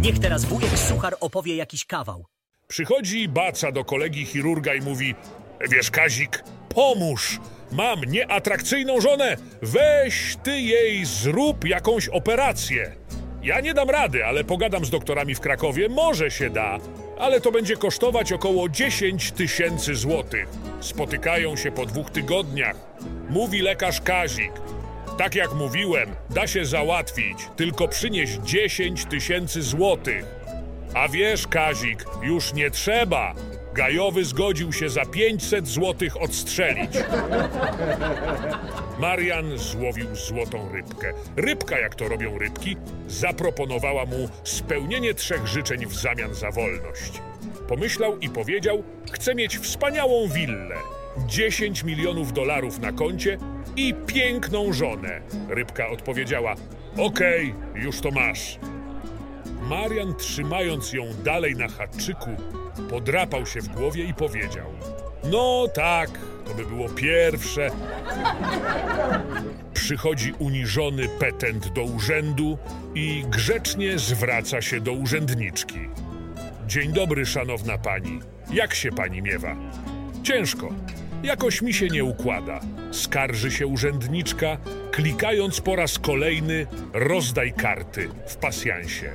Niech teraz wujek Suchar opowie jakiś kawał. Przychodzi baca do kolegi chirurga i mówi: Wiesz, Kazik, pomóż! Mam nieatrakcyjną żonę, weź ty jej zrób jakąś operację. Ja nie dam rady, ale pogadam z doktorami w Krakowie, może się da, ale to będzie kosztować około 10 tysięcy złotych. Spotykają się po dwóch tygodniach. Mówi lekarz Kazik. Tak jak mówiłem, da się załatwić, tylko przynieś 10 tysięcy złotych. A wiesz, Kazik, już nie trzeba. Gajowy zgodził się za 500 złotych odstrzelić. Marian złowił złotą rybkę. Rybka, jak to robią rybki, zaproponowała mu spełnienie trzech życzeń w zamian za wolność. Pomyślał i powiedział: Chcę mieć wspaniałą willę, 10 milionów dolarów na koncie i piękną żonę. Rybka odpowiedziała: Okej, już to masz. Marian, trzymając ją dalej na haczyku, podrapał się w głowie i powiedział: No tak, to by było pierwsze. Przychodzi uniżony petent do urzędu i grzecznie zwraca się do urzędniczki. Dzień dobry, szanowna pani. Jak się pani miewa? Ciężko. Jakoś mi się nie układa. Skarży się urzędniczka, klikając po raz kolejny rozdaj karty w pasjansie.